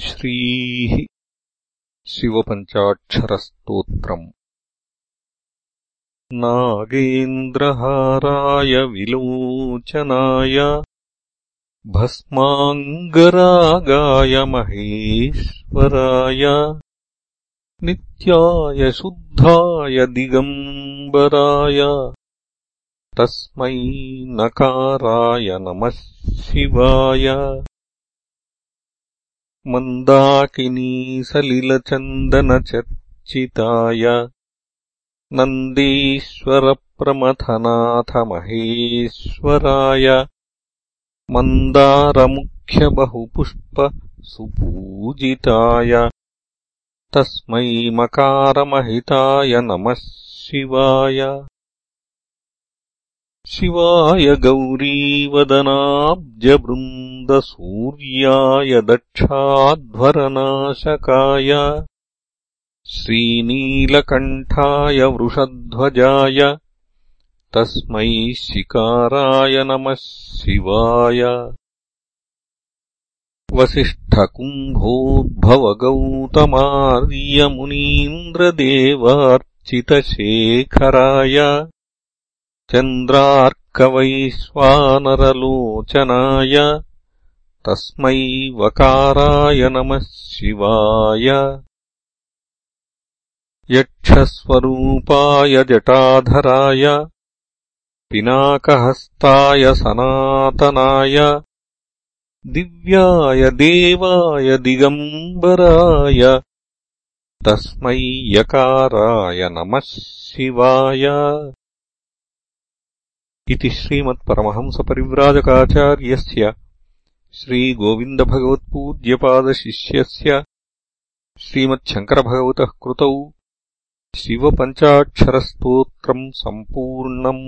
श्रीः शिवपञ्चाक्षरस्तोत्रम्। नागेन्द्रहाराय विलोचनाय भस्माङ्गरागाय महेश्वराय नित्याय शुद्धाय दिगम्बराय तस्मै नकाराय नमः शिवाय मन्दाकिनीसलिलचन्दनचर्चिताय नन्दीश्वरप्रमथनाथमहेश्वराय मन्दारमुख्यबहुपुष्पसुपूजिताय तस्मै मकारमहिताय नमः शिवाय शिवाय गौरीवदनाब्जवृन्दसूर्याय दक्षाध्वरनाशकाय श्रीनीलकण्ठाय वृषध्वजाय तस्मै शिकाराय नमः शिवाय। वसिष्ठकुम्भोद्भवगौतमार्यमुनीन्द्रदेवार्चितशेखराय चन्द्रार्कवैश्वानरलोचनाय तस्मै वकाराय नमः शिवाय। यक्षस्वरूपाय जटाधराय पिनाकहस्ताय सनातनाय दिव्याय देवाय दिगम्बराय तस्मै यकाराय नमः शिवाय इति श्रीमत्परमहंसपरिव्राजकाचार्यस्य श्रीगोविन्दभगवत्पूज्यपादशिष्यस्य श्रीमच्छङ्करभगवतः कृतौ शिवपञ्चाक्षरस्तोत्रम् सम्पूर्णम्